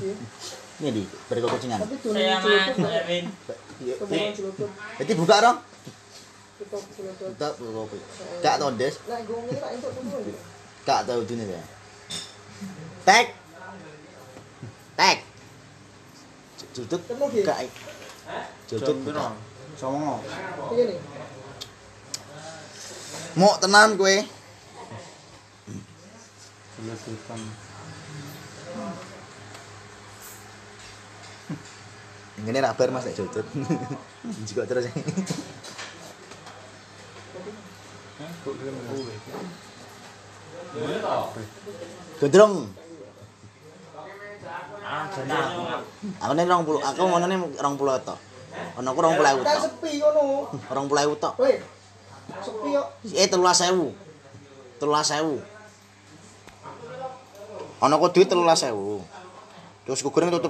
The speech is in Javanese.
Iya. Ini di beriko kucingan. Tapi dulu Saya Mas celutup. Erwin. Jadi buka dong. Tutup celutup. Tetap kopi. Kak des. Gue entuk dulu. Kak tau dunia ya. Tek. Tek. Ki. Kak. Songo. Iya nih. Mau tenan kowe. Sebelas Ini rabar Mas nek cutut. Juga terus. Gondrong. Ah, benar. Aku nih 20, aku ngono nih 20 tok. Ono aku 20.000 Kan tok. sepi ngono. 20.000 tok. Woi. Sepi kok. Eh 13.000. 13.000. Ono kok duit 13.000. Terus kukuring tutup